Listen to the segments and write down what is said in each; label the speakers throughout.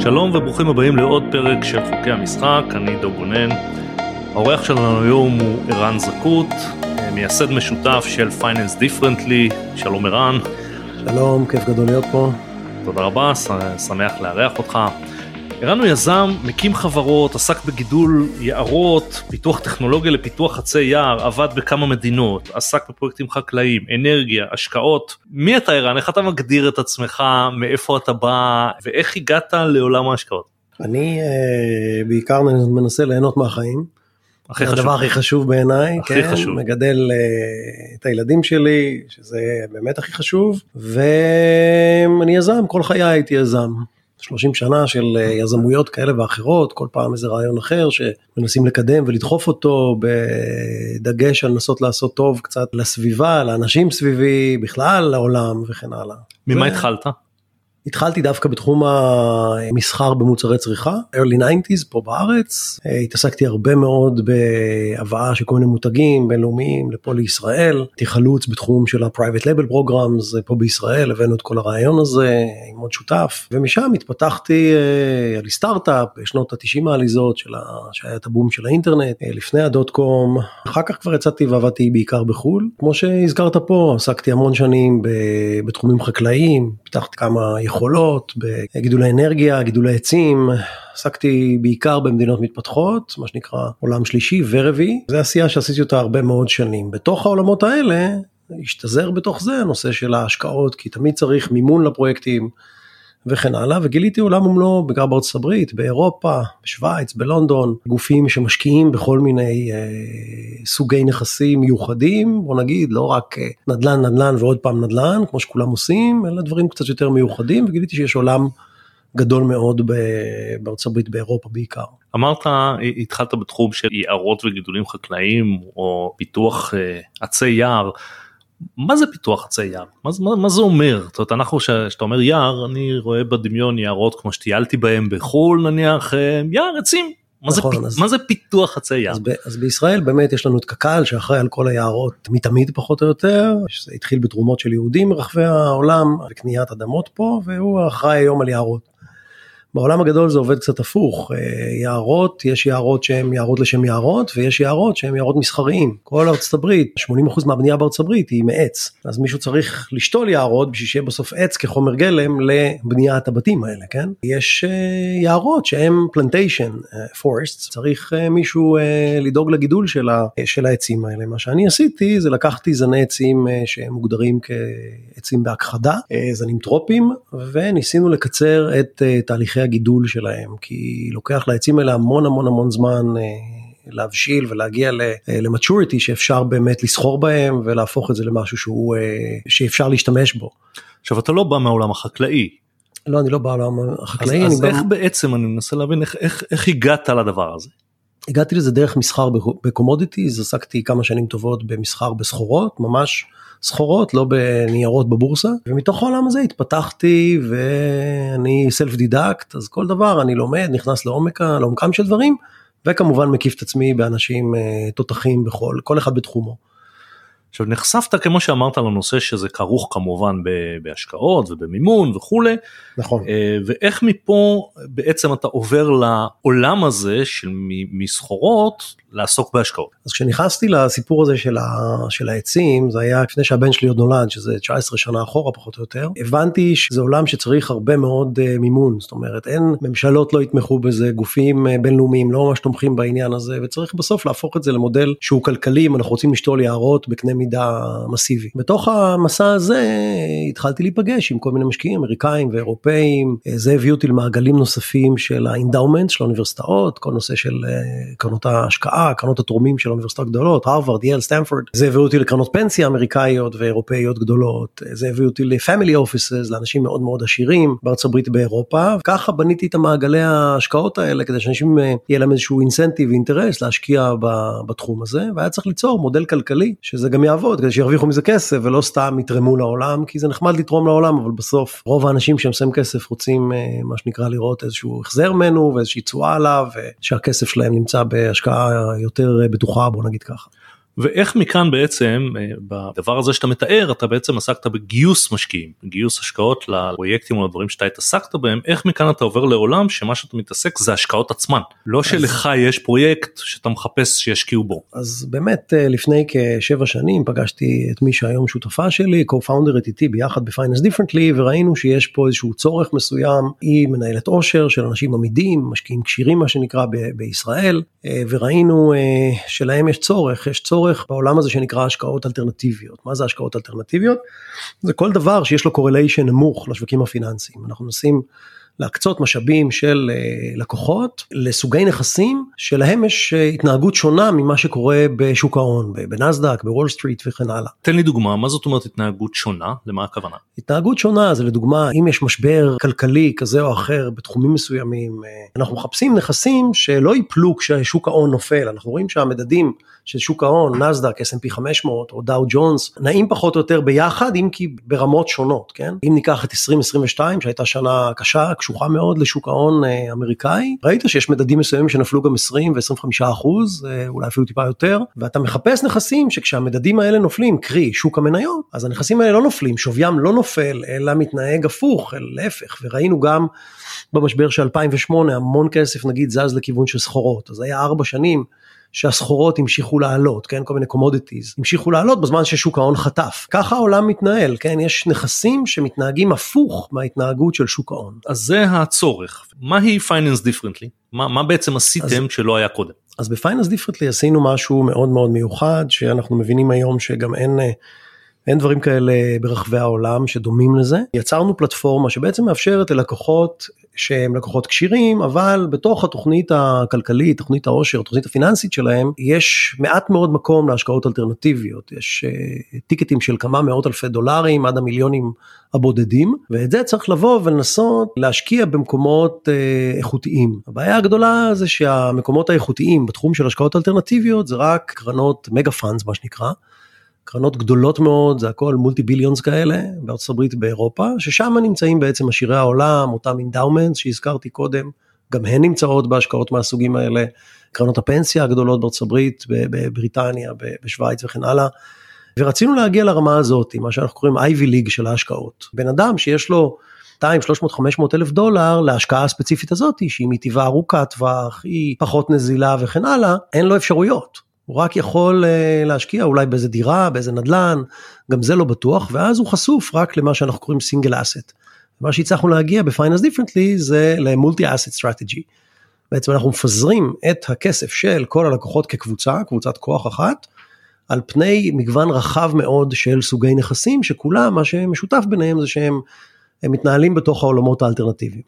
Speaker 1: שלום וברוכים הבאים לעוד פרק של חוקי המשחק, אני דו גונן. האורח שלנו היום הוא ערן זכות, מייסד משותף של Finance Differently, שלום ערן.
Speaker 2: שלום, כיף גדול להיות פה.
Speaker 1: תודה רבה, שמח לארח אותך. ערן הוא יזם, מקים חברות, עסק בגידול יערות, פיתוח טכנולוגיה לפיתוח עצי יער, עבד בכמה מדינות, עסק בפרויקטים חקלאיים, אנרגיה, השקעות. מי אתה ערן? איך אתה מגדיר את עצמך, מאיפה אתה בא, ואיך הגעת לעולם ההשקעות?
Speaker 2: אני אה, בעיקר מנסה ליהנות מהחיים.
Speaker 1: הכי חשוב.
Speaker 2: הדבר הכי חשוב בעיניי,
Speaker 1: הכי
Speaker 2: כן,
Speaker 1: חשוב.
Speaker 2: מגדל אה, את הילדים שלי, שזה באמת הכי חשוב, ואני יזם, כל חיי הייתי יזם. 30 שנה של אה, יזמויות כאלה ואחרות, כל פעם איזה רעיון אחר שמנסים לקדם ולדחוף אותו, בדגש על לנסות לעשות טוב קצת לסביבה, לאנשים סביבי, בכלל לעולם וכן הלאה.
Speaker 1: ממה
Speaker 2: ו-
Speaker 1: התחלת?
Speaker 2: התחלתי דווקא בתחום המסחר במוצרי צריכה, early 90's פה בארץ, אה, התעסקתי הרבה מאוד בהבאה של כל מיני מותגים בינלאומיים לפה לישראל, הייתי חלוץ בתחום של ה-private label programs אה, פה בישראל, הבאנו את כל הרעיון הזה עם עוד שותף, ומשם התפתחתי, אה, היה לי סטארט-אפ בשנות ה-90 העליזות של ה... שהיה את הבום של האינטרנט, אה, לפני הדוט קום, אחר כך כבר יצאתי ועבדתי בעיקר בחו"ל, כמו שהזכרת פה, עסקתי המון שנים בתחומים חקלאיים, פיתחתי כמה יכולות בגידולי אנרגיה, גידולי עצים, עסקתי בעיקר במדינות מתפתחות, מה שנקרא עולם שלישי ורביעי, זו עשייה שעשיתי אותה הרבה מאוד שנים. בתוך העולמות האלה, השתזר בתוך זה הנושא של ההשקעות, כי תמיד צריך מימון לפרויקטים וכן הלאה, וגיליתי עולם ומלואו, בעיקר בארצות הברית, באירופה, בשוויץ, בלונדון, גופים שמשקיעים בכל מיני אה, סוגי נכסים מיוחדים, בוא נגיד, לא רק אה, נדל"ן, נדל"ן ועוד פעם נדל"ן, כמו שכולם עושים, אלא דברים קצת יותר מיוחדים, וגיליתי שיש עולם גדול מאוד בארצות הברית, באירופה בעיקר.
Speaker 1: אמרת, התחלת בתחום של יערות וגידולים חקלאיים, או פיתוח אה, עצי יער. מה זה פיתוח עצי יער? מה, זה- מה, מה זה אומר? זאת אומרת, אנחנו, כשאתה אומר יער, אני רואה בדמיון יערות כמו שטיילתי בהם בחו"ל נניח, אה, יער עצים. מה, זה,
Speaker 2: נכון,
Speaker 1: פ-
Speaker 2: אז-
Speaker 1: מה זה פיתוח עצי יער?
Speaker 2: אז, ב, אז בישראל באמת יש לנו את קק"ל שאחראי על כל היערות מתמיד פחות או יותר, שזה התחיל בתרומות של יהודים מרחבי העולם וקניית אדמות פה, והוא אחראי היום על יערות. בעולם הגדול זה עובד קצת הפוך, אה, יערות, יש יערות שהם יערות לשם יערות, ויש יערות שהם יערות מסחריים. כל ארצות הברית, 80% מהבנייה בארצות הברית היא מעץ, אז מישהו צריך לשתול יערות בשביל שיהיה בסוף עץ כחומר גלם לבניית הבתים האלה, כן? יש אה, יערות שהם פלנטיישן, פורסט, צריך אה, מישהו אה, לדאוג לגידול של, ה, של העצים האלה. מה שאני עשיתי זה לקחתי זני עצים שהם מוגדרים כעצים בהכחדה, זנים טרופיים, וניסינו לקצר את אה, תהליכי הגידול שלהם, כי לוקח לעצים האלה המון המון המון זמן. אה, להבשיל ולהגיע ל maturity שאפשר באמת לסחור בהם ולהפוך את זה למשהו שהוא אה, שאפשר להשתמש בו.
Speaker 1: עכשיו אתה לא בא מהעולם החקלאי,
Speaker 2: לא אני לא בעולם
Speaker 1: אז,
Speaker 2: החקלאי,
Speaker 1: אז איך
Speaker 2: בא-
Speaker 1: בעצם, אני מנסה להבין איך, איך, איך הגעת לדבר הזה?
Speaker 2: הגעתי לזה דרך מסחר ב commodities, עסקתי כמה שנים טובות במסחר בסחורות, ממש סחורות, לא בניירות בבורסה, ומתוך העולם הזה התפתחתי ואני סלף דידקט, אז כל דבר אני לומד, נכנס לעומק, לעומקם של דברים, וכמובן מקיף את עצמי באנשים אה, תותחים בכל, כל אחד בתחומו.
Speaker 1: עכשיו נחשפת כמו שאמרת לנושא שזה כרוך כמובן בהשקעות ובמימון וכולי
Speaker 2: נכון.
Speaker 1: אה, ואיך מפה בעצם אתה עובר לעולם הזה של מסחורות לעסוק בהשקעות.
Speaker 2: אז כשנכנסתי לסיפור הזה של, ה, של העצים, זה היה לפני שהבן שלי עוד נולד, שזה 19 שנה אחורה פחות או יותר, הבנתי שזה עולם שצריך הרבה מאוד uh, מימון, זאת אומרת, אין, ממשלות לא יתמכו בזה, גופים uh, בינלאומיים לא ממש תומכים בעניין הזה, וצריך בסוף להפוך את זה למודל שהוא כלכלי, אם אנחנו רוצים לשתול יערות בקנה מידה מסיבי. בתוך המסע הזה התחלתי להיפגש עם כל מיני משקיעים אמריקאים ואירופאים, זה הביא אותי למעגלים נוספים של ה endowment של האוניברסיטאות, כל נושא של uh, קרנות ההשקעה. קרנות התורמים של האוניברסיטאות גדולות, הרווארד, יל, סטנפורד, זה הביא אותי לקרנות פנסיה אמריקאיות ואירופאיות גדולות, זה הביא אותי ל family offices, לאנשים מאוד מאוד עשירים בארצות הברית באירופה, וככה בניתי את המעגלי ההשקעות האלה כדי שאנשים אה, יהיה להם איזשהו אינסנטיב ואינטרס להשקיע בתחום הזה, והיה צריך ליצור מודל כלכלי שזה גם יעבוד, כדי שירוויחו מזה כסף ולא סתם יתרמו לעולם, כי זה נחמד לתרום לעולם, אבל בסוף רוב האנשים שהם שמים כסף רוצים אה, מה שנקרא לראות איזשהו החזר ממנו ואיזושהי תשואה עליו, ושהכסף שלהם נמצא בהשקעה יותר בטוחה בוא נגיד ככה.
Speaker 1: ואיך מכאן בעצם אה, בדבר הזה שאתה מתאר אתה בעצם עסקת בגיוס משקיעים, גיוס השקעות לפרויקטים או לדברים שאתה התעסקת בהם, איך מכאן אתה עובר לעולם שמה שאתה מתעסק זה השקעות עצמן, לא אז... שלך יש פרויקט שאתה מחפש שישקיעו בו.
Speaker 2: אז באמת אה, לפני כשבע שנים פגשתי את מי שהיום שותפה שלי, co-founder איתי ביחד ב-Finance Differently וראינו שיש פה איזשהו צורך מסוים, היא מנהלת עושר של אנשים עמידים, משקיעים כשירים מה שנקרא ב- בישראל, אה, וראינו שלהם יש צורך, יש צורך בעולם הזה שנקרא השקעות אלטרנטיביות. מה זה השקעות אלטרנטיביות? זה כל דבר שיש לו קורליישן נמוך לשווקים הפיננסיים. אנחנו מנסים להקצות משאבים של אה, לקוחות לסוגי נכסים שלהם יש אה, התנהגות שונה ממה שקורה בשוק ההון, בנסדק, בוול סטריט וכן הלאה.
Speaker 1: תן לי דוגמה, מה זאת אומרת התנהגות שונה? למה הכוונה?
Speaker 2: התנהגות שונה זה לדוגמה אם יש משבר כלכלי כזה או אחר בתחומים מסוימים, אה, אנחנו מחפשים נכסים שלא ייפלו כששוק ההון נופל, אנחנו רואים שהמדדים של שוק ההון, נסדק, S&P 500 או דאו ג'ונס, נעים פחות או יותר ביחד, אם כי ברמות שונות, כן? אם ניקח את 2022 שהייתה שנה קשה, קשוחה מאוד לשוק ההון אה, אמריקאי, ראית שיש מדדים מסוימים שנפלו גם 20 ו-25 אחוז, אה, אולי אפילו טיפה יותר, ואתה מחפש נכסים שכשהמדדים האלה נופלים, קרי שוק המניות, אז הנכסים האלה לא נופלים, שוויים לא נופל, אלא מתנהג הפוך, להפך, וראינו גם במשבר של 2008 המון כסף נגיד זז לכיוון של סחורות, אז היה ארבע שנים שהסחורות המשיכו לעלות, כן, כל מיני commodities, המשיכו לעלות בזמן ששוק ההון חטף. ככה העולם מתנהל, כן, יש נכסים שמתנהגים הפוך מההתנהגות של שוק ההון.
Speaker 1: אז זה הצורך. מהי פייננס דיפרנטלי? מה, מה בעצם עשיתם אז, שלא היה קודם?
Speaker 2: אז בפייננס דיפרנטלי עשינו משהו מאוד מאוד מיוחד, שאנחנו מבינים היום שגם אין... אין דברים כאלה ברחבי העולם שדומים לזה. יצרנו פלטפורמה שבעצם מאפשרת ללקוחות שהם לקוחות כשירים, אבל בתוך התוכנית הכלכלית, תוכנית העושר, התוכנית הפיננסית שלהם, יש מעט מאוד מקום להשקעות אלטרנטיביות. יש uh, טיקטים של כמה מאות אלפי דולרים עד המיליונים הבודדים, ואת זה צריך לבוא ולנסות להשקיע במקומות uh, איכותיים. הבעיה הגדולה זה שהמקומות האיכותיים בתחום של השקעות אלטרנטיביות זה רק קרנות מגה פאנס מה שנקרא. קרנות גדולות מאוד, זה הכל multi billions כאלה, בארצות הברית באירופה, ששם נמצאים בעצם עשירי העולם, אותם endowments שהזכרתי קודם, גם הן נמצאות בהשקעות מהסוגים האלה, קרנות הפנסיה הגדולות בארצות הברית, בבריטניה, בשוויץ וכן הלאה. ורצינו להגיע לרמה הזאת, מה שאנחנו קוראים Ivy League של ההשקעות. בן אדם שיש לו 200, 300, 500 אלף דולר להשקעה הספציפית הזאת, שהיא מטבעה ארוכת טווח, היא פחות נזילה וכן הלאה, אין לו אפשרויות. הוא רק יכול אה, להשקיע אולי באיזה דירה, באיזה נדל"ן, גם זה לא בטוח, ואז הוא חשוף רק למה שאנחנו קוראים single asset. מה שהצלחנו להגיע דיפרנטלי זה ל multi asset strategy. בעצם אנחנו מפזרים את הכסף של כל הלקוחות כקבוצה, קבוצת כוח אחת, על פני מגוון רחב מאוד של סוגי נכסים, שכולם, מה שמשותף ביניהם זה שהם מתנהלים בתוך העולמות האלטרנטיביים.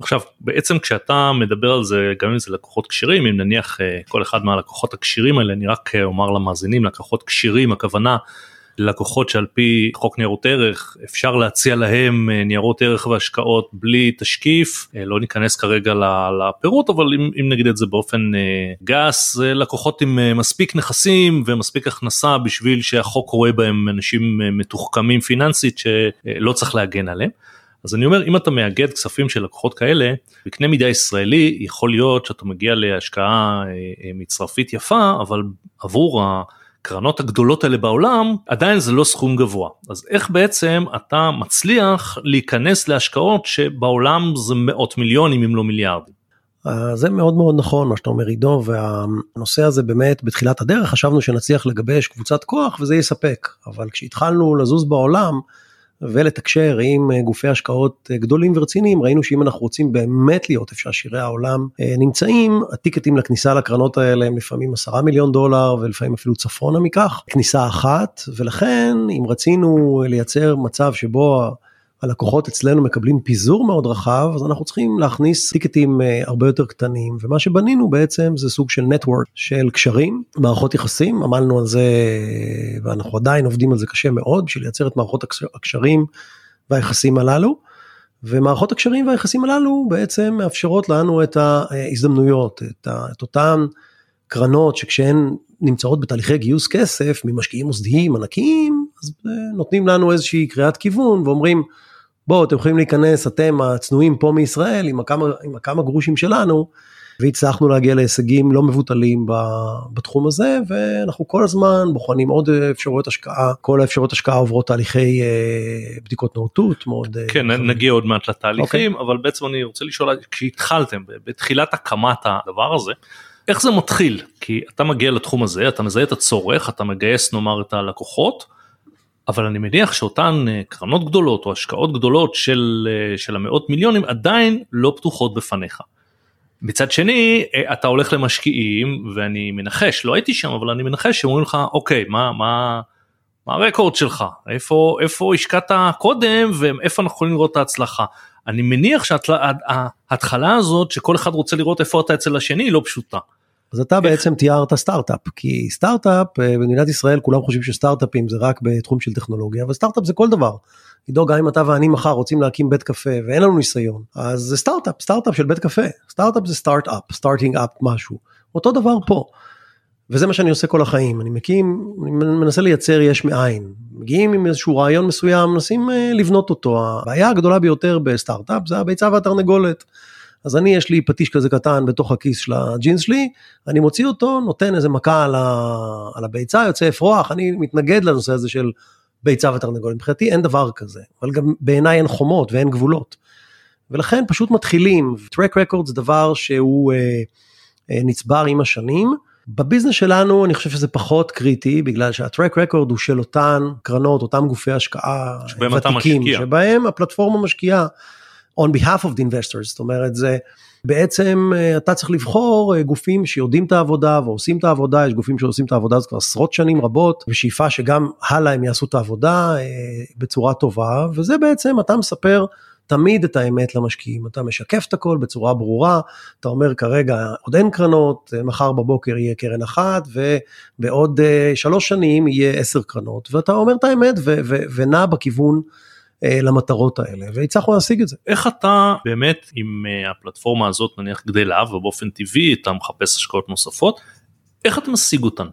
Speaker 1: עכשיו בעצם כשאתה מדבר על זה גם אם זה לקוחות כשירים אם נניח אה, כל אחד מהלקוחות הכשירים האלה אני רק אה, אומר למאזינים לקוחות כשירים הכוונה לקוחות שעל פי חוק ניירות ערך אפשר להציע להם אה, ניירות ערך והשקעות בלי תשקיף לא ניכנס כרגע לפירוט אבל אם, אם נגיד את זה באופן גס זה לקוחות עם מספיק נכסים ומספיק הכנסה בשביל שהחוק רואה בהם אנשים מתוחכמים פיננסית שלא צריך להגן עליהם. אז אני אומר אם אתה מאגד כספים של לקוחות כאלה בקנה מידה ישראלי יכול להיות שאתה מגיע להשקעה אה, אה, מצרפית יפה אבל עבור הקרנות הגדולות האלה בעולם עדיין זה לא סכום גבוה אז איך בעצם אתה מצליח להיכנס להשקעות שבעולם זה מאות מיליונים אם לא מיליארדים.
Speaker 2: אה, זה מאוד מאוד נכון מה שאתה אומר עידו והנושא הזה באמת בתחילת הדרך חשבנו שנצליח לגבש קבוצת כוח וזה יספק אבל כשהתחלנו לזוז בעולם ולתקשר עם אה, גופי השקעות אה, גדולים ורציניים, ראינו שאם אנחנו רוצים באמת להיות איפה שעשירי העולם אה, נמצאים, הטיקטים לכניסה לקרנות האלה הם לפעמים עשרה מיליון דולר ולפעמים אפילו צפונה מכך, כניסה אחת, ולכן אם רצינו לייצר מצב שבו הלקוחות אצלנו מקבלים פיזור מאוד רחב, אז אנחנו צריכים להכניס טיקטים אה, הרבה יותר קטנים, ומה שבנינו בעצם זה סוג של נטוורק של קשרים, מערכות יחסים, עמלנו על זה ואנחנו עדיין עובדים על זה קשה מאוד בשביל לייצר את מערכות הקשרים והיחסים הללו. ומערכות הקשרים והיחסים הללו בעצם מאפשרות לנו את ההזדמנויות, את, ה, את אותן קרנות שכשהן נמצאות בתהליכי גיוס כסף ממשקיעים מוסדיים ענקיים, אז אה, נותנים לנו איזושהי קריאת כיוון ואומרים, בואו אתם יכולים להיכנס אתם הצנועים פה מישראל עם הכמה, עם הכמה גרושים שלנו והצלחנו להגיע להישגים לא מבוטלים בתחום הזה, ואנחנו כל הזמן בוחנים עוד אפשרויות השקעה, כל האפשרויות השקעה עוברות תהליכי בדיקות נאותות מאוד.
Speaker 1: כן, נגיע עוד מעט לתהליכים, okay. אבל בעצם אני רוצה לשאול, כשהתחלתם, בתחילת הקמת הדבר הזה, איך זה מתחיל? כי אתה מגיע לתחום הזה, אתה מזהה את הצורך, אתה מגייס נאמר את הלקוחות, אבל אני מניח שאותן אה, קרנות גדולות או השקעות גדולות של, אה, של המאות מיליונים עדיין לא פתוחות בפניך. מצד שני אה, אתה הולך למשקיעים ואני מנחש לא הייתי שם אבל אני מנחש שאומרים לך אוקיי מה מה מה הרקורד שלך איפה איפה השקעת קודם ואיפה אנחנו יכולים לראות את ההצלחה. אני מניח שההתחלה הזאת שכל אחד רוצה לראות איפה אתה אצל השני היא לא פשוטה.
Speaker 2: אז אתה בעצם תיארת סטארט-אפ, כי סטארט-אפ אה, במדינת ישראל כולם חושבים שסטארט-אפים זה רק בתחום של טכנולוגיה, אבל סטארט-אפ זה כל דבר. עידו, גם אם אתה ואני מחר רוצים להקים בית קפה ואין לנו ניסיון, אז זה סטארט-אפ, סטארט-אפ של בית קפה. סטארט-אפ זה סטארט-אפ, starting up משהו. אותו דבר פה. וזה מה שאני עושה כל החיים, אני מקים, אני מנסה לייצר יש מאין. מגיעים עם איזשהו רעיון מסוים, מנסים אה, לבנות אותו. הבעיה הגדולה ביותר בסטארט-אפ זה הביצה והתרנגולת. אז אני יש לי פטיש כזה קטן בתוך הכיס של הג'ינס שלי, אני מוציא אותו, נותן איזה מכה על, ה, על הביצה, יוצא אפרוח, אני מתנגד לנושא הזה של ביצה ותרנגול, מבחינתי אין דבר כזה, אבל גם בעיניי אין חומות ואין גבולות. ולכן פשוט מתחילים, טרק רקורד זה דבר שהוא אה, אה, נצבר עם השנים. בביזנס שלנו אני חושב שזה פחות קריטי בגלל שהטרק רקורד הוא של אותן קרנות אותם גופי השקעה ותיקים שבהם הפלטפורמה משקיעה on behalf of the investors, זאת אומרת זה בעצם אה, אתה צריך לבחור אה, גופים שיודעים את העבודה ועושים את העבודה, יש גופים שעושים את העבודה הזאת כבר עשרות שנים רבות, ושאיפה שגם הלאה הם יעשו את העבודה אה, בצורה טובה, וזה בעצם אתה מספר תמיד את האמת למשקיעים, אתה משקף את הכל בצורה ברורה, אתה אומר כרגע עוד אין קרנות, מחר בבוקר יהיה קרן אחת ובעוד שלוש שנים יהיה עשר קרנות, ואתה אומר את האמת ונע בכיוון למטרות האלה והצלחנו להשיג את זה.
Speaker 1: איך אתה באמת עם אה, הפלטפורמה הזאת נניח גדלה ובאופן טבעי אתה מחפש השקעות נוספות איך אתה משיג אותן.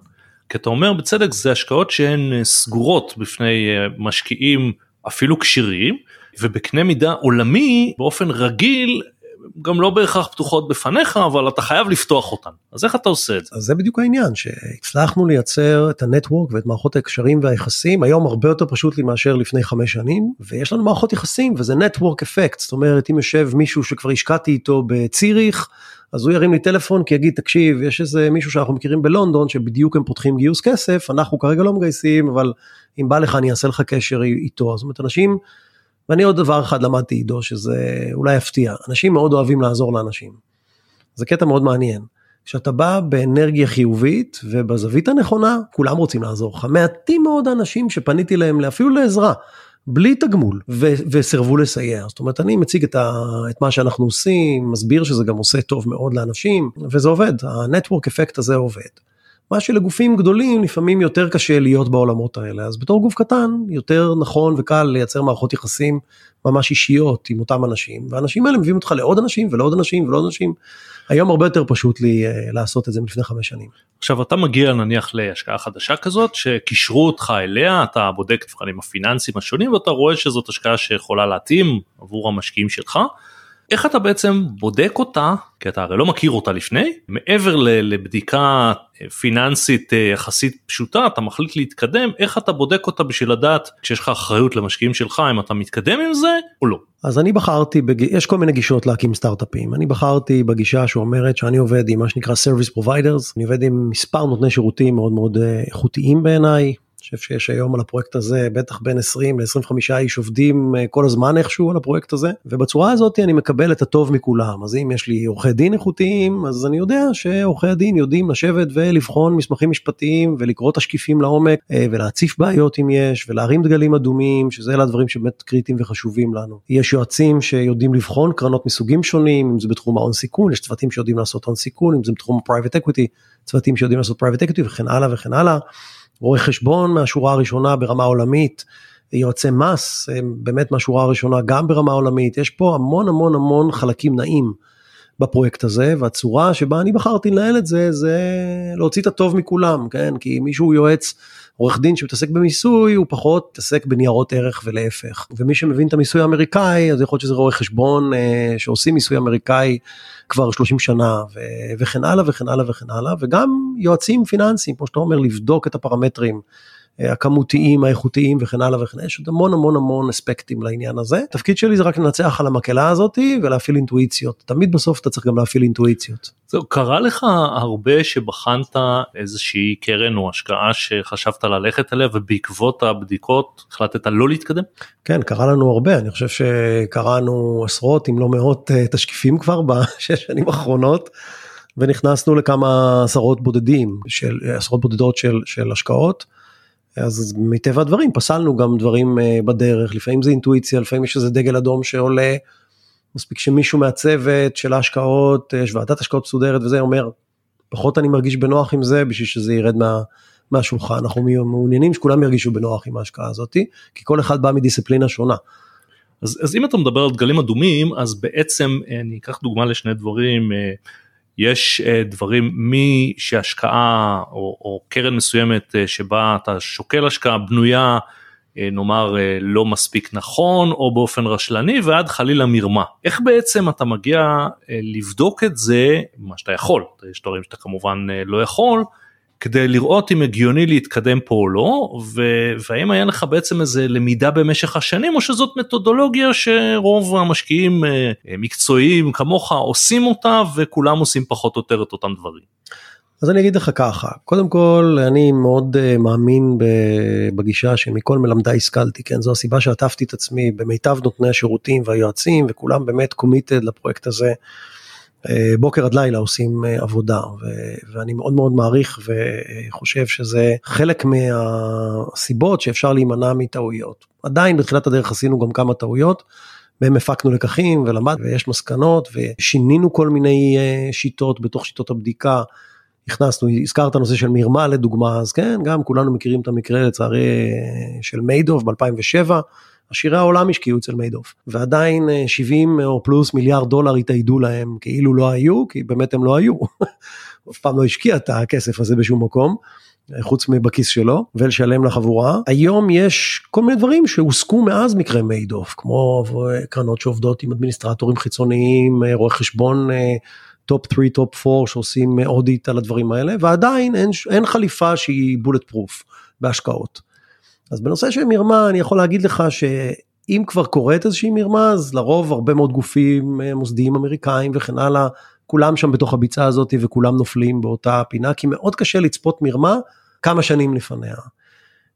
Speaker 1: כי אתה אומר בצדק זה השקעות שהן אה, סגורות בפני משקיעים אפילו כשירים ובקנה מידה עולמי באופן רגיל גם לא בהכרח פתוחות בפניך אבל אתה חייב לפתוח אותן. אז איך אתה עושה את זה?
Speaker 2: אז זה בדיוק העניין שהצלחנו לייצר את הנטוורק ואת מערכות ההקשרים והיחסים היום הרבה יותר פשוט לי מאשר לפני חמש שנים ויש לנו מערכות יחסים וזה נטוורק אפקט זאת אומרת אם יושב מישהו שכבר השקעתי איתו בציריך אז הוא ירים לי טלפון כי יגיד תקשיב יש איזה מישהו שאנחנו מכירים בלונדון שבדיוק הם פותחים גיוס כסף אנחנו כרגע לא מגייסים אבל אם בא לך אני אעשה לך קשר איתו. זאת אומרת אנשים ואני עוד דבר אחד למדתי עידו שזה אולי יפתיע, אנשים מאוד אוהבים לעזור לאנשים. זה קטע מאוד מעניין. כשאתה בא באנרגיה חיובית ובזווית הנכונה, כולם רוצים לעזור לך. מעטים מאוד האנשים שפניתי להם אפילו לעזרה, בלי תגמול, ו- וסירבו לסייע. זאת אומרת, אני מציג את, ה- את מה שאנחנו עושים, מסביר שזה גם עושה טוב מאוד לאנשים, וזה עובד, הנטוורק אפקט הזה עובד. מה שלגופים גדולים לפעמים יותר קשה להיות בעולמות האלה אז בתור גוף קטן יותר נכון וקל לייצר מערכות יחסים ממש אישיות עם אותם אנשים והאנשים האלה מביאים אותך לעוד אנשים ולעוד אנשים ולעוד אנשים. היום הרבה יותר פשוט לי uh, לעשות את זה מלפני חמש שנים.
Speaker 1: עכשיו אתה מגיע נניח להשקעה חדשה כזאת שקישרו אותך אליה אתה בודק את המבחנים הפיננסיים השונים ואתה רואה שזאת השקעה שיכולה להתאים עבור המשקיעים שלך. איך אתה בעצם בודק אותה, כי אתה הרי לא מכיר אותה לפני, מעבר לבדיקה פיננסית אה, יחסית פשוטה, אתה מחליט להתקדם, איך אתה בודק אותה בשביל לדעת כשיש לך אחריות למשקיעים שלך אם אתה מתקדם עם זה או לא.
Speaker 2: אז אני בחרתי, בג... יש כל מיני גישות להקים סטארט-אפים, אני בחרתי בגישה שאומרת שאני עובד עם מה שנקרא service providers, אני עובד עם מספר נותני שירותים מאוד מאוד אה, איכותיים בעיניי, חושב שיש היום על הפרויקט הזה בטח בין 20 ל-25 איש עובדים אה, כל הזמן איכשהו על הפרויקט הזה ובצורה הזאת אני מקבל את הטוב מכולם אז אם יש לי עורכי דין איכותיים אז אני יודע שעורכי הדין יודעים לשבת ולבחון מסמכים משפטיים ולקרוא תשקיפים לעומק אה, ולהציף בעיות אם יש ולהרים דגלים אדומים שזה אלה הדברים שבאמת קריטיים וחשובים לנו. יש יועצים שיודעים לבחון קרנות מסוגים שונים אם זה בתחום ההון סיכון יש צוותים שיודעים לעשות הון סיכון אם זה בתחום ה private equity צוותים שיודעים לעשות private equity וכן הלאה וכן הלאה. רואי חשבון מהשורה הראשונה ברמה עולמית, יועצי מס באמת מהשורה הראשונה גם ברמה עולמית, יש פה המון המון המון חלקים נעים בפרויקט הזה והצורה שבה אני בחרתי לנהל את זה זה להוציא את הטוב מכולם כן כי מישהו יועץ עורך דין שמתעסק במיסוי הוא פחות מתעסק בניירות ערך ולהפך ומי שמבין את המיסוי האמריקאי אז יכול להיות שזה רואה חשבון אה, שעושים מיסוי אמריקאי כבר 30 שנה ו- וכן הלאה וכן הלאה וכן הלאה וגם יועצים פיננסיים כמו שאתה אומר לבדוק את הפרמטרים. הכמותיים, האיכותיים וכן הלאה וכן הלאה, יש עוד המון המון המון אספקטים לעניין הזה. התפקיד שלי זה רק לנצח על המקהלה הזאתי ולהפעיל אינטואיציות. תמיד בסוף אתה צריך גם להפעיל אינטואיציות.
Speaker 1: זהו, קרה לך הרבה שבחנת איזושהי קרן או השקעה שחשבת ללכת אליה ובעקבות הבדיקות החלטת לא להתקדם?
Speaker 2: כן, קרה לנו הרבה, אני חושב שקראנו עשרות אם לא מאות אה, תשקיפים כבר בשש שנים האחרונות. ונכנסנו לכמה עשרות בודדים של עשרות בודדות של, של השקעות. אז מטבע הדברים פסלנו גם דברים אה, בדרך, לפעמים זה אינטואיציה, לפעמים יש איזה דגל אדום שעולה, מספיק שמישהו מהצוות של ההשקעות, יש ועדת השקעות מסודרת וזה אומר, פחות אני מרגיש בנוח עם זה בשביל שזה ירד מה, מהשולחן, אנחנו מעוניינים שכולם ירגישו בנוח עם ההשקעה הזאתי, כי כל אחד בא מדיסציפלינה שונה.
Speaker 1: אז, אז אם אתה מדבר על דגלים אדומים, אז בעצם אה, אני אקח דוגמה לשני דברים. יש אה, דברים משהשקעה או, או קרן מסוימת אה, שבה אתה שוקל השקעה בנויה אה, נאמר לא מספיק נכון או באופן רשלני ועד חלילה מרמה. איך בעצם אתה מגיע לבדוק את זה, מה שאתה יכול, יש דברים שאתה כמובן לא יכול, כדי לראות אם הגיוני להתקדם פה או לא, והאם היה לך בעצם איזה למידה במשך השנים, או שזאת מתודולוגיה שרוב המשקיעים אה, מקצועיים כמוך עושים אותה, וכולם עושים פחות או יותר את אותם דברים.
Speaker 2: אז אני אגיד לך ככה, קודם כל אני מאוד uh, מאמין בגישה שמכל מלמדי השכלתי, כן, זו הסיבה שעטפתי את עצמי במיטב נותני השירותים והיועצים, וכולם באמת קומיטד לפרויקט הזה. אה, בוקר עד לילה עושים אה, עבודה ו- ואני מאוד מאוד מעריך וחושב שזה חלק מהסיבות שאפשר להימנע מטעויות. עדיין בתחילת הדרך עשינו גם כמה טעויות. בהם הפקנו לקחים ולמד ויש מסקנות ושינינו כל מיני אה, שיטות בתוך שיטות הבדיקה. הכנסנו, הזכרת נושא של מרמה לדוגמה, אז כן, גם כולנו מכירים את המקרה לצערי של מיידוב ב-2007. עשירי העולם השקיעו אצל מיידוף, ועדיין 70 אה, או פלוס מיליארד דולר התאיידו להם כאילו לא היו, כי באמת הם לא היו. אף פעם לא השקיע את הכסף הזה בשום מקום. חוץ מבכיס שלו ולשלם לחבורה. היום יש כל מיני דברים שהוסקו מאז מקרה מיידוף, כמו קרנות שעובדות עם אדמיניסטרטורים חיצוניים, אה, רואי חשבון top 3, top 4 שעושים audit על הדברים האלה, ועדיין אין, אין חליפה שהיא bulletproof בהשקעות. אז בנושא של מרמה אני יכול להגיד לך שאם כבר קורית איזושהי מרמה אז לרוב הרבה מאוד גופים אה, מוסדיים אמריקאים וכן הלאה כולם שם בתוך הביצה הזאת וכולם נופלים באותה פינה כי מאוד קשה לצפות מרמה כמה שנים לפניה.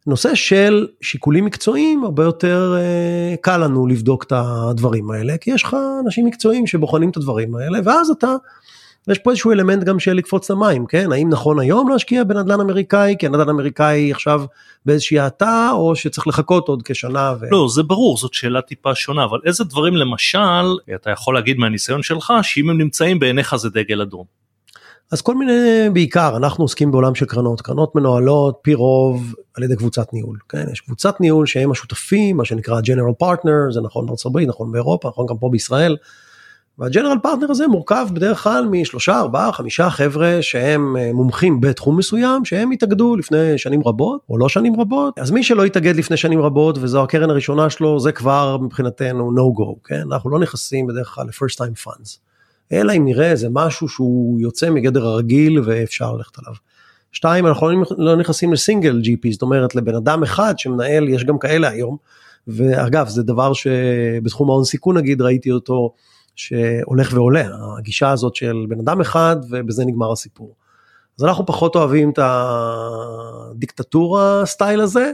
Speaker 2: נושא של שיקולים מקצועיים הרבה יותר uh, קל לנו לבדוק את הדברים האלה כי יש לך אנשים מקצועיים שבוחנים את הדברים האלה ואז אתה יש פה איזשהו אלמנט גם של לקפוץ למים, כן? האם נכון היום להשקיע בנדל"ן אמריקאי, כי הנדל"ן אמריקאי עכשיו באיזושהי האטה, או שצריך לחכות עוד כשנה? ו...
Speaker 1: לא, זה ברור, זאת שאלה טיפה שונה, אבל איזה דברים למשל, אתה יכול להגיד מהניסיון שלך, שאם הם נמצאים בעיניך זה דגל אדום.
Speaker 2: אז כל מיני, בעיקר, אנחנו עוסקים בעולם של קרנות, קרנות מנוהלות פי רוב על ידי קבוצת ניהול, כן? יש קבוצת ניהול שהם השותפים, מה שנקרא General Partner, זה נכון בארצות הברית, נכון באירופה, נכון גם פה בישראל. והג'נרל פרטנר הזה מורכב בדרך כלל משלושה, ארבעה, חמישה חבר'ה שהם אה, מומחים בתחום מסוים, שהם התאגדו לפני שנים רבות, או לא שנים רבות. אז מי שלא התאגד לפני שנים רבות וזו הקרן הראשונה שלו, זה כבר מבחינתנו no go, כן? אנחנו לא נכנסים בדרך כלל ל-first time funds. אלא אם נראה איזה משהו שהוא יוצא מגדר הרגיל ואפשר ללכת עליו. שתיים, אנחנו לא, לא נכנסים לסינגל GP, זאת אומרת לבן אדם אחד שמנהל, יש גם כאלה היום. ואגב, זה דבר שבתחום ההון סיכון נגיד, ראיתי אותו שהולך ועולה, הגישה הזאת של בן אדם אחד ובזה נגמר הסיפור. אז אנחנו פחות אוהבים את הדיקטטורה סטייל הזה,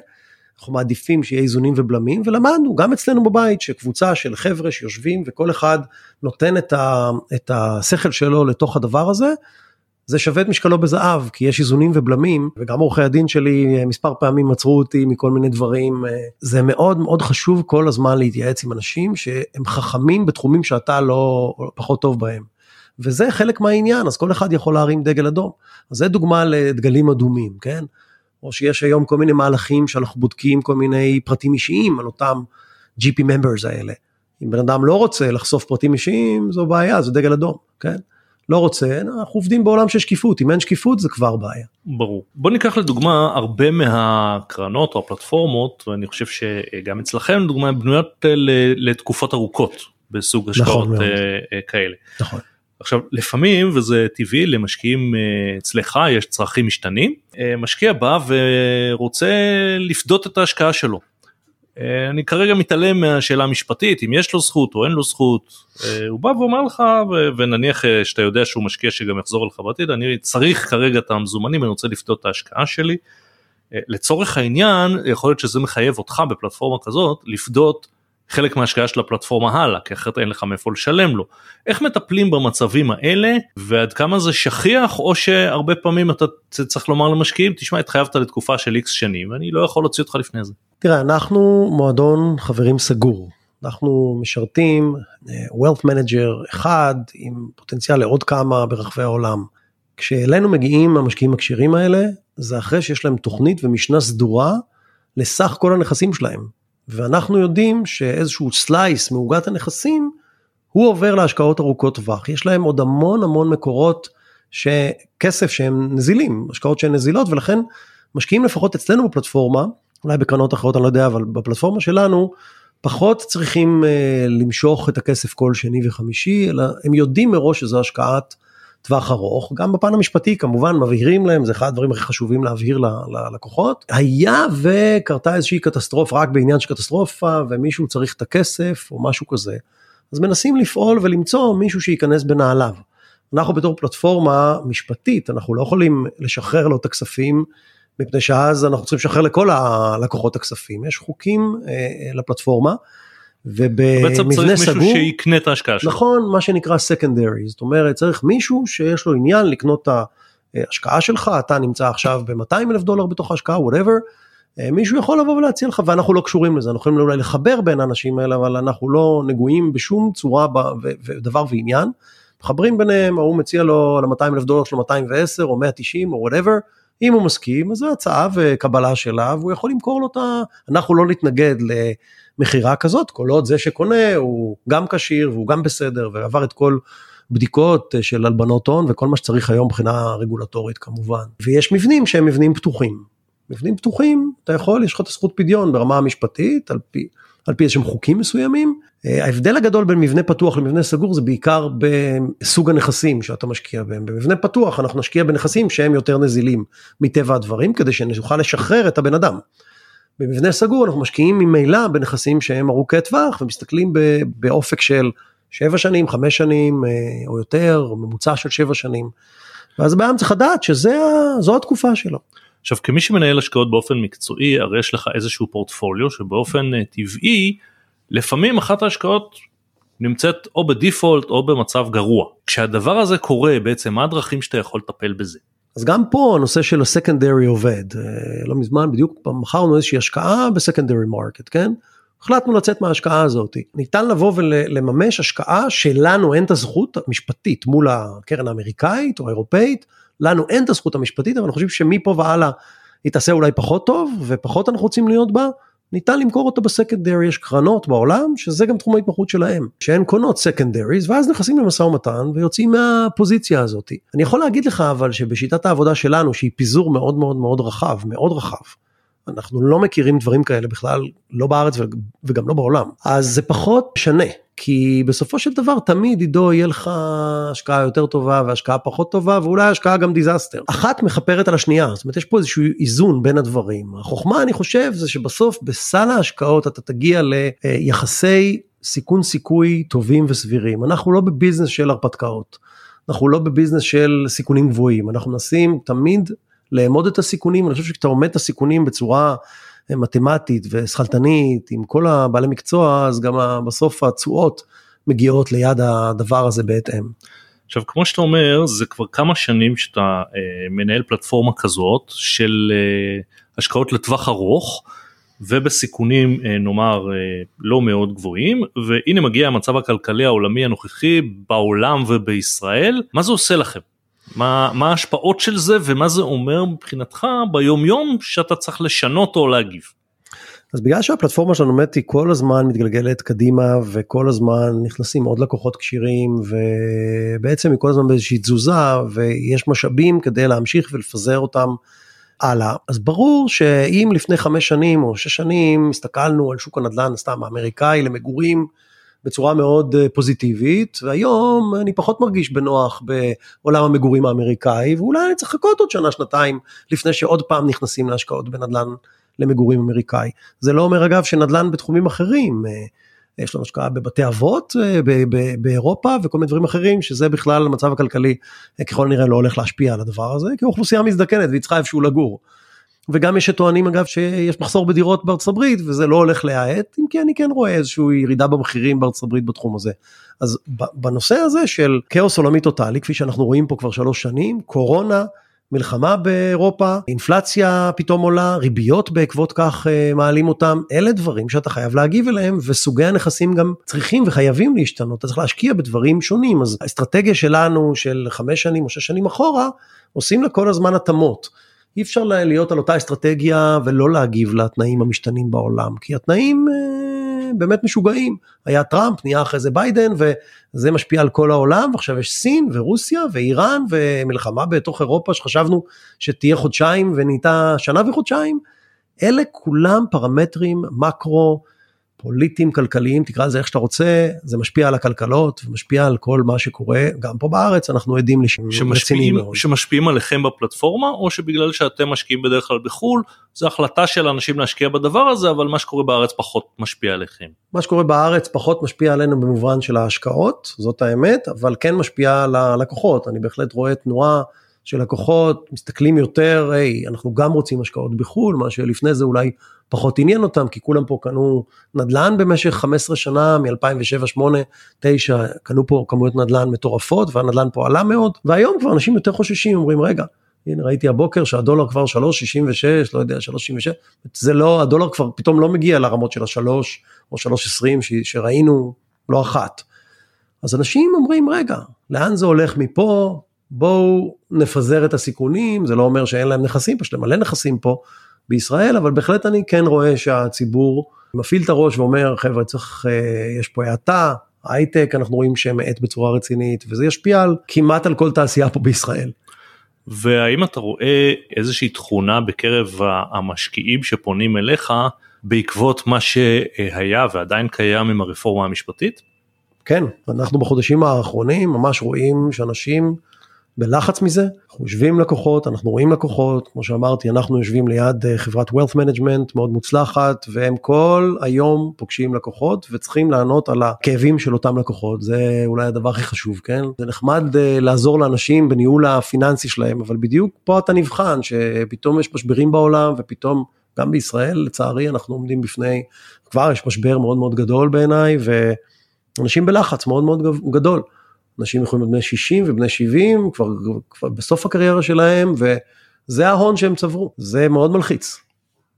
Speaker 2: אנחנו מעדיפים שיהיה איזונים ובלמים, ולמדנו גם אצלנו בבית שקבוצה של חבר'ה שיושבים וכל אחד נותן את, ה, את השכל שלו לתוך הדבר הזה, זה שווה את משקלו בזהב, כי יש איזונים ובלמים, וגם עורכי הדין שלי מספר פעמים עצרו אותי מכל מיני דברים. זה מאוד מאוד חשוב כל הזמן להתייעץ עם אנשים שהם חכמים בתחומים שאתה לא פחות טוב בהם. וזה חלק מהעניין, אז כל אחד יכול להרים דגל אדום. אז זה דוגמה לדגלים אדומים, כן? או שיש היום כל מיני מהלכים שאנחנו בודקים כל מיני פרטים אישיים על אותם GP members האלה. אם בן אדם לא רוצה לחשוף פרטים אישיים, זו בעיה, זה דגל אדום. כן? לא רוצה, אנחנו עובדים בעולם של שקיפות, אם אין שקיפות זה כבר בעיה.
Speaker 1: ברור. בוא ניקח לדוגמה הרבה מהקרנות או הפלטפורמות, ואני חושב שגם אצלכם לדוגמה בנויות לתקופות ארוכות בסוג השקעות נכון כאלה.
Speaker 2: נכון.
Speaker 1: עכשיו לפעמים וזה טבעי למשקיעים אצלך יש צרכים משתנים משקיע בא ורוצה לפדות את ההשקעה שלו אה, אני כרגע מתעלם מהשאלה המשפטית אם יש לו זכות או אין לו זכות אה, הוא בא ואומר לך ונניח אה, שאתה יודע שהוא משקיע שגם יחזור לך בעתיד אני צריך כרגע את המזומנים אני רוצה לפדות את ההשקעה שלי. לצורך העניין יכול להיות שזה מחייב אותך בפלטפורמה כזאת לפדות חלק מההשקעה של הפלטפורמה הלאה כי אחרת אין לך מאיפה לשלם לו. איך מטפלים במצבים האלה ועד כמה זה שכיח או שהרבה פעמים אתה צריך לומר למשקיעים תשמע התחייבת לתקופה של איקס שנים ואני לא יכול להוציא אותך לפני זה.
Speaker 2: תראה אנחנו מועדון חברים סגור אנחנו משרתים uh, wealth manager אחד עם פוטנציאל לעוד כמה ברחבי העולם. כשאלינו מגיעים המשקיעים הכשירים האלה זה אחרי שיש להם תוכנית ומשנה סדורה לסך כל הנכסים שלהם ואנחנו יודעים שאיזשהו סלייס מעוגת הנכסים הוא עובר להשקעות ארוכות טווח. יש להם עוד המון המון מקורות שכסף שהם נזילים השקעות שהן נזילות ולכן משקיעים לפחות אצלנו בפלטפורמה אולי בקרנות אחרות אני לא יודע אבל בפלטפורמה שלנו פחות צריכים uh, למשוך את הכסף כל שני וחמישי אלא הם יודעים מראש שזו השקעת טווח ארוך גם בפן המשפטי כמובן מבהירים להם זה אחד הדברים הכי חשובים להבהיר ללקוחות היה וקרתה איזושהי קטסטרופה רק בעניין של קטסטרופה ומישהו צריך את הכסף או משהו כזה אז מנסים לפעול ולמצוא מישהו שייכנס בנעליו. אנחנו בתור פלטפורמה משפטית אנחנו לא יכולים לשחרר לו את הכספים מפני שאז אנחנו צריכים לשחרר לכל הלקוחות הכספים יש חוקים אה, לפלטפורמה. ובמבנה סגור,
Speaker 1: צריך מישהו שיקנה את ההשקעה שלו.
Speaker 2: נכון, מה שנקרא סקנדרי, זאת אומרת צריך מישהו שיש לו עניין לקנות את ההשקעה שלך, אתה נמצא עכשיו ב-200 אלף דולר בתוך ההשקעה, whatever, אה, מישהו יכול לבוא ולהציע לך ואנחנו לא קשורים לזה, אנחנו יכולים אולי לחבר בין האנשים האלה, אבל אנחנו לא נגועים בשום צורה ודבר ועניין. מחברים ביניהם, ההוא מציע לו ל-200 אלף דולר שלו 210 או 190 או whatever, אם הוא מסכים אז זו הצעה וקבלה שלה והוא יכול למכור לו את ה... אנחנו לא נתנגד למכירה כזאת כל עוד זה שקונה הוא גם כשיר והוא גם בסדר ועבר את כל בדיקות של הלבנות הון וכל מה שצריך היום מבחינה רגולטורית כמובן ויש מבנים שהם מבנים פתוחים. מבנים פתוחים אתה יכול יש לך את הזכות פדיון ברמה המשפטית על פי על פי איזשהם חוקים מסוימים. אה, ההבדל הגדול בין מבנה פתוח למבנה סגור זה בעיקר בסוג הנכסים שאתה משקיע בהם. במבנה פתוח אנחנו נשקיע בנכסים שהם יותר נזילים מטבע הדברים כדי שנוכל לשחרר את הבן אדם. במבנה סגור אנחנו משקיעים ממילא בנכסים שהם ארוכי טווח ומסתכלים באופק של 7 שנים, 5 שנים אה, או יותר, ממוצע של 7 שנים. ואז הבן צריך לדעת שזו התקופה שלו.
Speaker 1: עכשיו כמי שמנהל השקעות באופן מקצועי הרי יש לך איזשהו פורטפוליו שבאופן אה, טבעי לפעמים אחת ההשקעות נמצאת או בדיפולט או במצב גרוע. כשהדבר הזה קורה בעצם מה הדרכים שאתה יכול לטפל בזה?
Speaker 2: אז גם פה הנושא של ה secondary עובד אה, לא מזמן בדיוק מכרנו איזושהי השקעה ב secondary market כן. החלטנו לצאת מההשקעה הזאת ניתן לבוא ולממש השקעה שלנו אין את הזכות המשפטית מול הקרן האמריקאית או האירופאית לנו אין את הזכות המשפטית אבל אני חושב שמפה והלאה היא תעשה אולי פחות טוב ופחות אנחנו רוצים להיות בה. ניתן למכור אותה ב secondary יש קרנות בעולם שזה גם תחום ההתמחות שלהם שהן קונות secondaries ואז נכנסים למשא ומתן ויוצאים מהפוזיציה הזאת. אני יכול להגיד לך אבל שבשיטת העבודה שלנו שהיא פיזור מאוד מאוד מאוד רחב מאוד רחב. אנחנו לא מכירים דברים כאלה בכלל לא בארץ וגם לא בעולם אז זה פחות משנה כי בסופו של דבר תמיד עידו יהיה לך השקעה יותר טובה והשקעה פחות טובה ואולי השקעה גם disaster. אחת מכפרת על השנייה, זאת אומרת יש פה איזשהו איזון בין הדברים. החוכמה אני חושב זה שבסוף בסל ההשקעות אתה תגיע ליחסי סיכון סיכוי טובים וסבירים. אנחנו לא בביזנס של הרפתקאות, אנחנו לא בביזנס של סיכונים גבוהים, אנחנו מנסים תמיד לאמוד את הסיכונים, אני חושב שכשאתה עומד את הסיכונים בצורה מתמטית ושכלתנית עם כל הבעלי מקצוע אז גם בסוף התשואות מגיעות ליד הדבר הזה בהתאם.
Speaker 1: עכשיו כמו שאתה אומר זה כבר כמה שנים שאתה אה, מנהל פלטפורמה כזאת של אה, השקעות לטווח ארוך ובסיכונים אה, נאמר אה, לא מאוד גבוהים והנה מגיע המצב הכלכלי העולמי הנוכחי בעולם ובישראל מה זה עושה לכם מה, מה ההשפעות של זה ומה זה אומר מבחינתך ביום יום שאתה צריך לשנות או להגיב.
Speaker 2: אז בגלל שהפלטפורמה שלנו באמת היא כל הזמן מתגלגלת קדימה וכל הזמן נכנסים עוד לקוחות כשירים ובעצם היא כל הזמן באיזושהי תזוזה ויש משאבים כדי להמשיך ולפזר אותם הלאה. אז ברור שאם לפני חמש שנים או שש שנים הסתכלנו על שוק הנדל"ן סתם האמריקאי למגורים בצורה מאוד אה, פוזיטיבית והיום אני פחות מרגיש בנוח בעולם המגורים האמריקאי ואולי אני צריך לחכות עוד שנה שנתיים לפני שעוד פעם נכנסים להשקעות בנדל"ן למגורים אמריקאי. זה לא אומר אגב שנדל"ן בתחומים אחרים, אה, יש לנו השקעה בבתי אבות אה, באירופה וכל מיני דברים אחרים שזה בכלל המצב הכלכלי ככל הנראה לא הולך להשפיע על הדבר הזה כי האוכלוסייה מזדקנת והיא צריכה איפשהו לגור. וגם יש שטוענים אגב שיש מחסור בדירות בארצות הברית וזה לא הולך להאט אם כי אני כן רואה איזושהי ירידה במחירים בארצות הברית בתחום הזה. אז בנושא הזה של כאוס עולמי טוטאלי כפי שאנחנו רואים פה כבר שלוש שנים קורונה מלחמה באירופה, אינפלציה פתאום עולה, ריביות בעקבות כך uh, מעלים אותם, אלה דברים שאתה חייב להגיב אליהם וסוגי הנכסים גם צריכים וחייבים להשתנות, אתה צריך להשקיע בדברים שונים, אז האסטרטגיה שלנו של חמש שנים או שש שנים אחורה, עושים לה כל הזמן התאמות. אי אפשר להיות על אותה אסטרטגיה ולא להגיב לתנאים המשתנים בעולם, כי התנאים אה, באמת משוגעים. היה טראמפ, נהיה אחרי זה ביידן, וזה משפיע על כל העולם, ועכשיו יש סין ורוסיה ואיראן ומלחמה בתוך אירופה שחשבנו שתהיה חודשיים ונהייתה שנה וחודשיים. אלה כולם פרמטרים מקרו. פוליטיים, כלכליים, תקרא לזה איך שאתה רוצה, זה משפיע על הכלכלות ומשפיע על כל מה שקורה, גם פה בארץ אנחנו עדים לשינויים רציניים מאוד.
Speaker 1: שמשפיעים עליכם בפלטפורמה, או שבגלל שאתם משקיעים בדרך כלל בחו"ל, זו החלטה של אנשים להשקיע בדבר הזה, אבל מה שקורה בארץ פחות משפיע עליכם.
Speaker 2: מה שקורה בארץ פחות משפיע עלינו במובן של ההשקעות, זאת האמת, אבל כן משפיע על הלקוחות, אני בהחלט רואה תנועה. שלקוחות מסתכלים יותר, היי, אנחנו גם רוצים השקעות בחו"ל, מה שלפני זה אולי פחות עניין אותם, כי כולם פה קנו נדל"ן במשך 15 שנה, מ-2007, 2008, 2009, קנו פה כמויות נדל"ן מטורפות, והנדל"ן פה עלה מאוד, והיום כבר אנשים יותר חוששים, אומרים, רגע, הנה ראיתי הבוקר שהדולר כבר 3.66, לא יודע, 3.66, זה לא, הדולר כבר פתאום לא מגיע לרמות של השלוש או 3.20 שראינו לא אחת. אז אנשים אומרים, רגע, לאן זה הולך מפה? בואו נפזר את הסיכונים, זה לא אומר שאין להם נכסים, פשוט מלא נכסים פה בישראל, אבל בהחלט אני כן רואה שהציבור מפעיל את הראש ואומר, חבר'ה, צריך, אה, יש פה האטה, הייטק, אנחנו רואים שהם מאט בצורה רצינית, וזה ישפיע על כמעט על כל תעשייה פה בישראל.
Speaker 1: והאם אתה רואה איזושהי תכונה בקרב המשקיעים שפונים אליך בעקבות מה שהיה ועדיין קיים עם הרפורמה המשפטית?
Speaker 2: כן, אנחנו בחודשים האחרונים ממש רואים שאנשים בלחץ מזה, אנחנו יושבים עם לקוחות, אנחנו רואים לקוחות, כמו שאמרתי, אנחנו יושבים ליד אה, חברת wealth management מאוד מוצלחת, והם כל היום פוגשים לקוחות וצריכים לענות על הכאבים של אותם לקוחות, זה אולי הדבר הכי חשוב, כן? זה נחמד אה, לעזור לאנשים בניהול הפיננסי שלהם, אבל בדיוק פה אתה נבחן, שפתאום יש משברים בעולם ופתאום גם בישראל לצערי אנחנו עומדים בפני, כבר יש משבר מאוד מאוד גדול בעיניי, ואנשים בלחץ מאוד מאוד גדול. אנשים יכולים להיות בני 60 ובני 70, כבר, כבר בסוף הקריירה שלהם, וזה ההון שהם צברו, זה מאוד מלחיץ.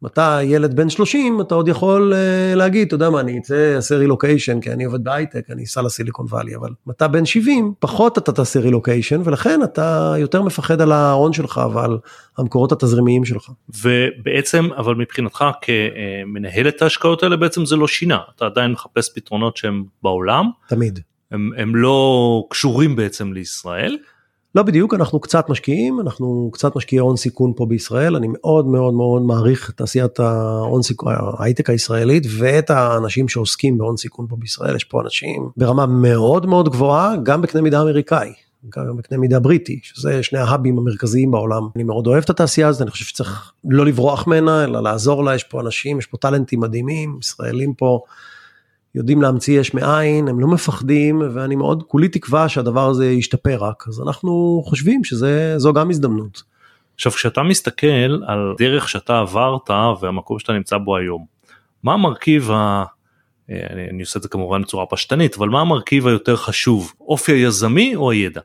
Speaker 2: אתה ילד בן 30, אתה עוד יכול uh, להגיד, אתה יודע מה, אני אצא, אעשה רילוקיישן, כי אני עובד בהייטק, אני אסע לסיליקון וואלי, אבל אתה בן 70, פחות אתה תעשה רילוקיישן, ולכן אתה יותר מפחד על ההון שלך ועל המקורות התזרימיים שלך.
Speaker 1: ובעצם, אבל מבחינתך כמנהל את ההשקעות האלה, בעצם זה לא שינה, אתה עדיין מחפש פתרונות שהם בעולם.
Speaker 2: תמיד.
Speaker 1: הם, הם לא קשורים בעצם לישראל.
Speaker 2: לא בדיוק, אנחנו קצת משקיעים, אנחנו קצת משקיעי הון סיכון פה בישראל, אני מאוד מאוד מאוד מעריך את תעשיית ההון סיכון, ההייטק הישראלית ואת האנשים שעוסקים בהון סיכון פה בישראל, יש פה אנשים ברמה מאוד מאוד גבוהה, גם בקנה מידה אמריקאי. גם בקנה מידה בריטי, שזה שני ההאבים המרכזיים בעולם. אני מאוד אוהב את התעשייה הזאת, אני חושב שצריך לא לברוח ממנה, אלא לעזור לה, יש פה אנשים, יש פה טאלנטים מדהימים, ישראלים פה יודעים להמציא יש מאין, הם לא מפחדים, ואני מאוד כולי תקווה שהדבר הזה ישתפר רק, אז אנחנו חושבים שזו גם הזדמנות.
Speaker 1: עכשיו כשאתה מסתכל על דרך שאתה עברת והמקום שאתה נמצא בו היום, מה המרכיב. אני, אני עושה את זה כמובן בצורה פשטנית, אבל מה המרכיב היותר חשוב, אופי היזמי או הידע?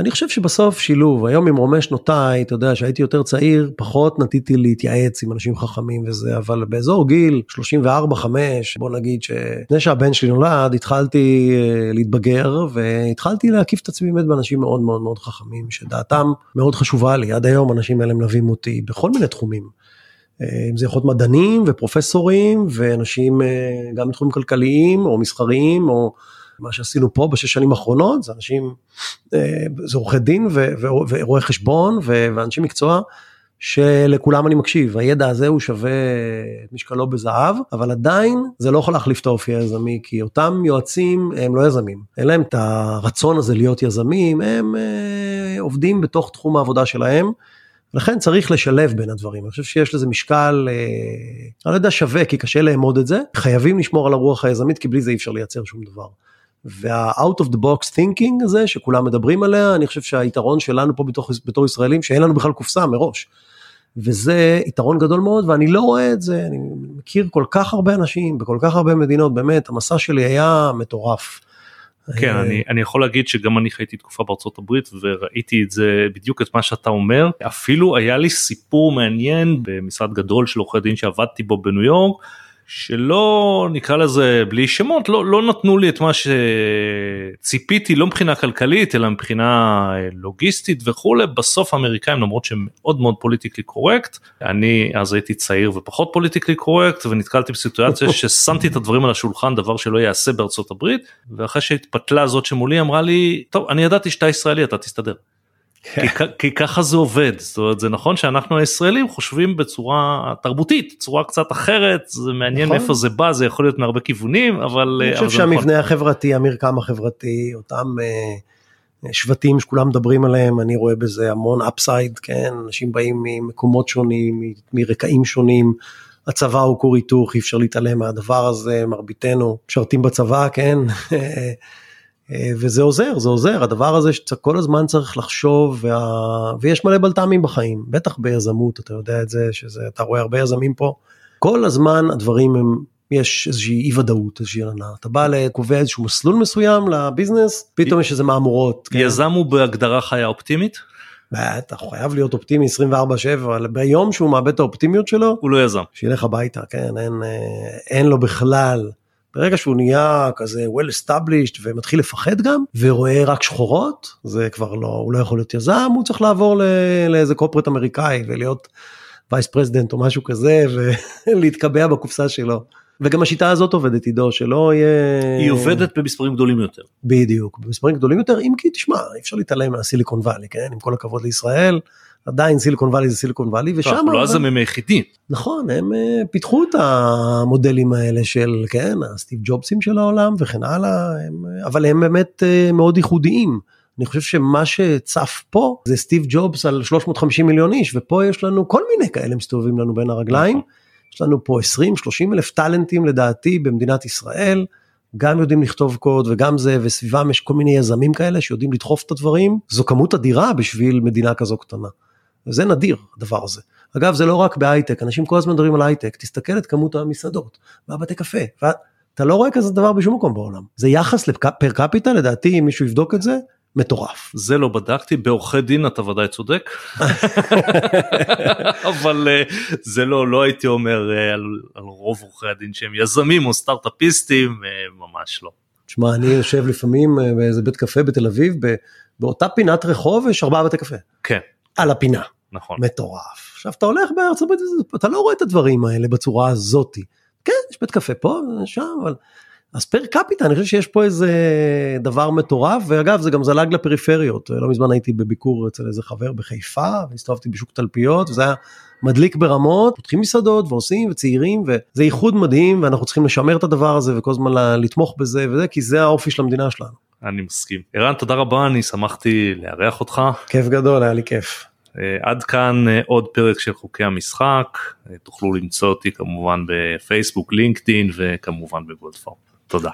Speaker 2: אני חושב שבסוף שילוב, היום עם ממרומי שנותיי, אתה יודע שהייתי יותר צעיר, פחות נטיתי להתייעץ עם אנשים חכמים וזה, אבל באזור גיל 34-5, בוא נגיד שלפני שהבן שלי נולד, התחלתי אה, להתבגר והתחלתי להקיף את עצמי באמת באנשים מאוד מאוד מאוד חכמים, שדעתם מאוד חשובה לי, עד היום אנשים האלה מלווים אותי בכל מיני תחומים. אם זה יכול להיות מדענים ופרופסורים ואנשים גם בתחומים כלכליים או מסחריים או מה שעשינו פה בשש שנים האחרונות זה אנשים, זה עורכי דין ורואי חשבון ואנשי מקצוע שלכולם אני מקשיב, הידע הזה הוא שווה את משקלו בזהב, אבל עדיין זה לא יכול להחליף את האופי היזמי, כי אותם יועצים הם לא יזמים, אין להם את הרצון הזה להיות יזמים, הם אה, עובדים בתוך תחום העבודה שלהם. לכן צריך לשלב בין הדברים, אני חושב שיש לזה משקל, אה, אני לא יודע שווה כי קשה לאמוד את זה, חייבים לשמור על הרוח היזמית כי בלי זה אי אפשר לייצר שום דבר. וה-out of the box thinking הזה שכולם מדברים עליה, אני חושב שהיתרון שלנו פה בתור, בתור ישראלים שאין לנו בכלל קופסה מראש. וזה יתרון גדול מאוד ואני לא רואה את זה, אני מכיר כל כך הרבה אנשים בכל כך הרבה מדינות, באמת המסע שלי היה מטורף.
Speaker 1: כן, אני, אני יכול להגיד שגם אני חייתי תקופה בארצות הברית וראיתי את זה בדיוק את מה שאתה אומר. אפילו היה לי סיפור מעניין במשרד גדול של עורכי דין שעבדתי בו בניו יורק. שלא נקרא לזה בלי שמות לא לא נתנו לי את מה שציפיתי לא מבחינה כלכלית אלא מבחינה אה, לוגיסטית וכולי בסוף האמריקאים למרות שהם מאוד מאוד politically correct אני אז הייתי צעיר ופחות politically correct ונתקלתי בסיטואציה ששמתי את הדברים על השולחן דבר שלא יעשה בארצות הברית ואחרי שהתפתלה זאת שמולי אמרה לי טוב אני ידעתי שאתה ישראלי אתה תסתדר. כי, כי ככה זה עובד זאת אומרת זה נכון שאנחנו הישראלים חושבים בצורה תרבותית צורה קצת אחרת זה מעניין נכון. איפה זה בא זה יכול להיות מהרבה כיוונים אבל
Speaker 2: אני חושב שהמבנה נכון. החברתי המרקם החברתי אותם uh, שבטים שכולם מדברים עליהם אני רואה בזה המון אפסייד כן אנשים באים ממקומות שונים מרקעים שונים. הצבא הוא כור היתוך אי אפשר להתעלם מהדבר הזה מרביתנו משרתים בצבא כן אה, וזה עוזר, זה עוזר, הדבר הזה שכל הזמן צריך לחשוב, וה... ויש מלא בלת"מים בחיים, בטח ביזמות, אתה יודע את זה, שזה, אתה רואה הרבה יזמים פה, כל הזמן הדברים הם, יש איזושהי אי ודאות, איזושהי עננה, אתה בא לקובע איזשהו מסלול מסוים לביזנס, פתאום יש איזה מהמורות.
Speaker 1: כן? יזם הוא בהגדרה חיה אופטימית?
Speaker 2: בטח, הוא חייב להיות אופטימי 24/7, אבל ביום שהוא מאבד את האופטימיות שלו,
Speaker 1: הוא לא יזם.
Speaker 2: שילך הביתה, כן, אין, אה, אין לו בכלל. ברגע שהוא נהיה כזה well established ומתחיל לפחד גם ורואה רק שחורות זה כבר לא הוא לא יכול להיות יזם הוא צריך לעבור לאיזה corporate אמריקאי ולהיות vice president או משהו כזה ולהתקבע בקופסה שלו. וגם השיטה הזאת עובדת עידו שלא יהיה
Speaker 1: היא עובדת במספרים גדולים יותר
Speaker 2: בדיוק במספרים גדולים יותר אם כי תשמע אי אפשר להתעלם מהסיליקון וואלי כן עם כל הכבוד לישראל עדיין סיליקון וואלי זה סיליקון וואלי
Speaker 1: ושם לא היזמים היחידים
Speaker 2: נכון הם אה, פיתחו את המודלים האלה של כן הסטיב ג'ובסים של העולם וכן הלאה הם, אבל הם באמת אה, מאוד ייחודיים. אני חושב שמה שצף פה זה סטיב ג'ובס על 350 מיליון איש ופה יש לנו כל מיני כאלה מסתובבים לנו בין הרגליים. נכון. יש לנו פה 20-30 אלף טאלנטים לדעתי במדינת ישראל. גם יודעים לכתוב קוד וגם זה וסביבם יש כל מיני יזמים כאלה שיודעים לדחוף את הדברים זו כמות אדירה בשביל מדינה כזו קטנה. וזה נדיר הדבר הזה. אגב זה לא רק בהייטק אנשים כל הזמן מדברים על הייטק תסתכל את כמות המסעדות והבתי קפה ואתה לא רואה כזה דבר בשום מקום בעולם זה יחס לפר קפיטה לדעתי אם מישהו יבדוק את זה מטורף.
Speaker 1: זה לא בדקתי בעורכי דין אתה ודאי צודק אבל אה, זה לא לא הייתי אומר אה, על, על רוב עורכי הדין שהם יזמים או סטארטאפיסטים אה, ממש לא.
Speaker 2: תשמע אני יושב לפעמים באיזה בית קפה בתל אביב באותה פינת רחוב יש ארבעה בתי קפה.
Speaker 1: כן.
Speaker 2: על הפינה.
Speaker 1: נכון.
Speaker 2: מטורף. עכשיו אתה הולך בארצות הברית אתה לא רואה את הדברים האלה בצורה הזאתי. כן יש בית קפה פה שם אבל אז פר קפיטה אני חושב שיש פה איזה דבר מטורף ואגב זה גם זלג לפריפריות לא מזמן הייתי בביקור אצל איזה חבר בחיפה והסתובבתי בשוק תלפיות וזה היה מדליק ברמות פותחים מסעדות ועושים וצעירים וזה איחוד מדהים ואנחנו צריכים לשמר את הדבר הזה וכל הזמן לתמוך בזה וזה כי זה האופי של המדינה שלנו.
Speaker 1: אני מסכים. ערן תודה רבה אני שמחתי לארח אותך.
Speaker 2: כיף גדול היה לי כיף.
Speaker 1: אה, עד כאן אה, עוד פרק של חוקי המשחק אה, תוכלו למצוא אותי כמובן בפייסבוק לינקדאין וכמובן בגולדפורם. תודה.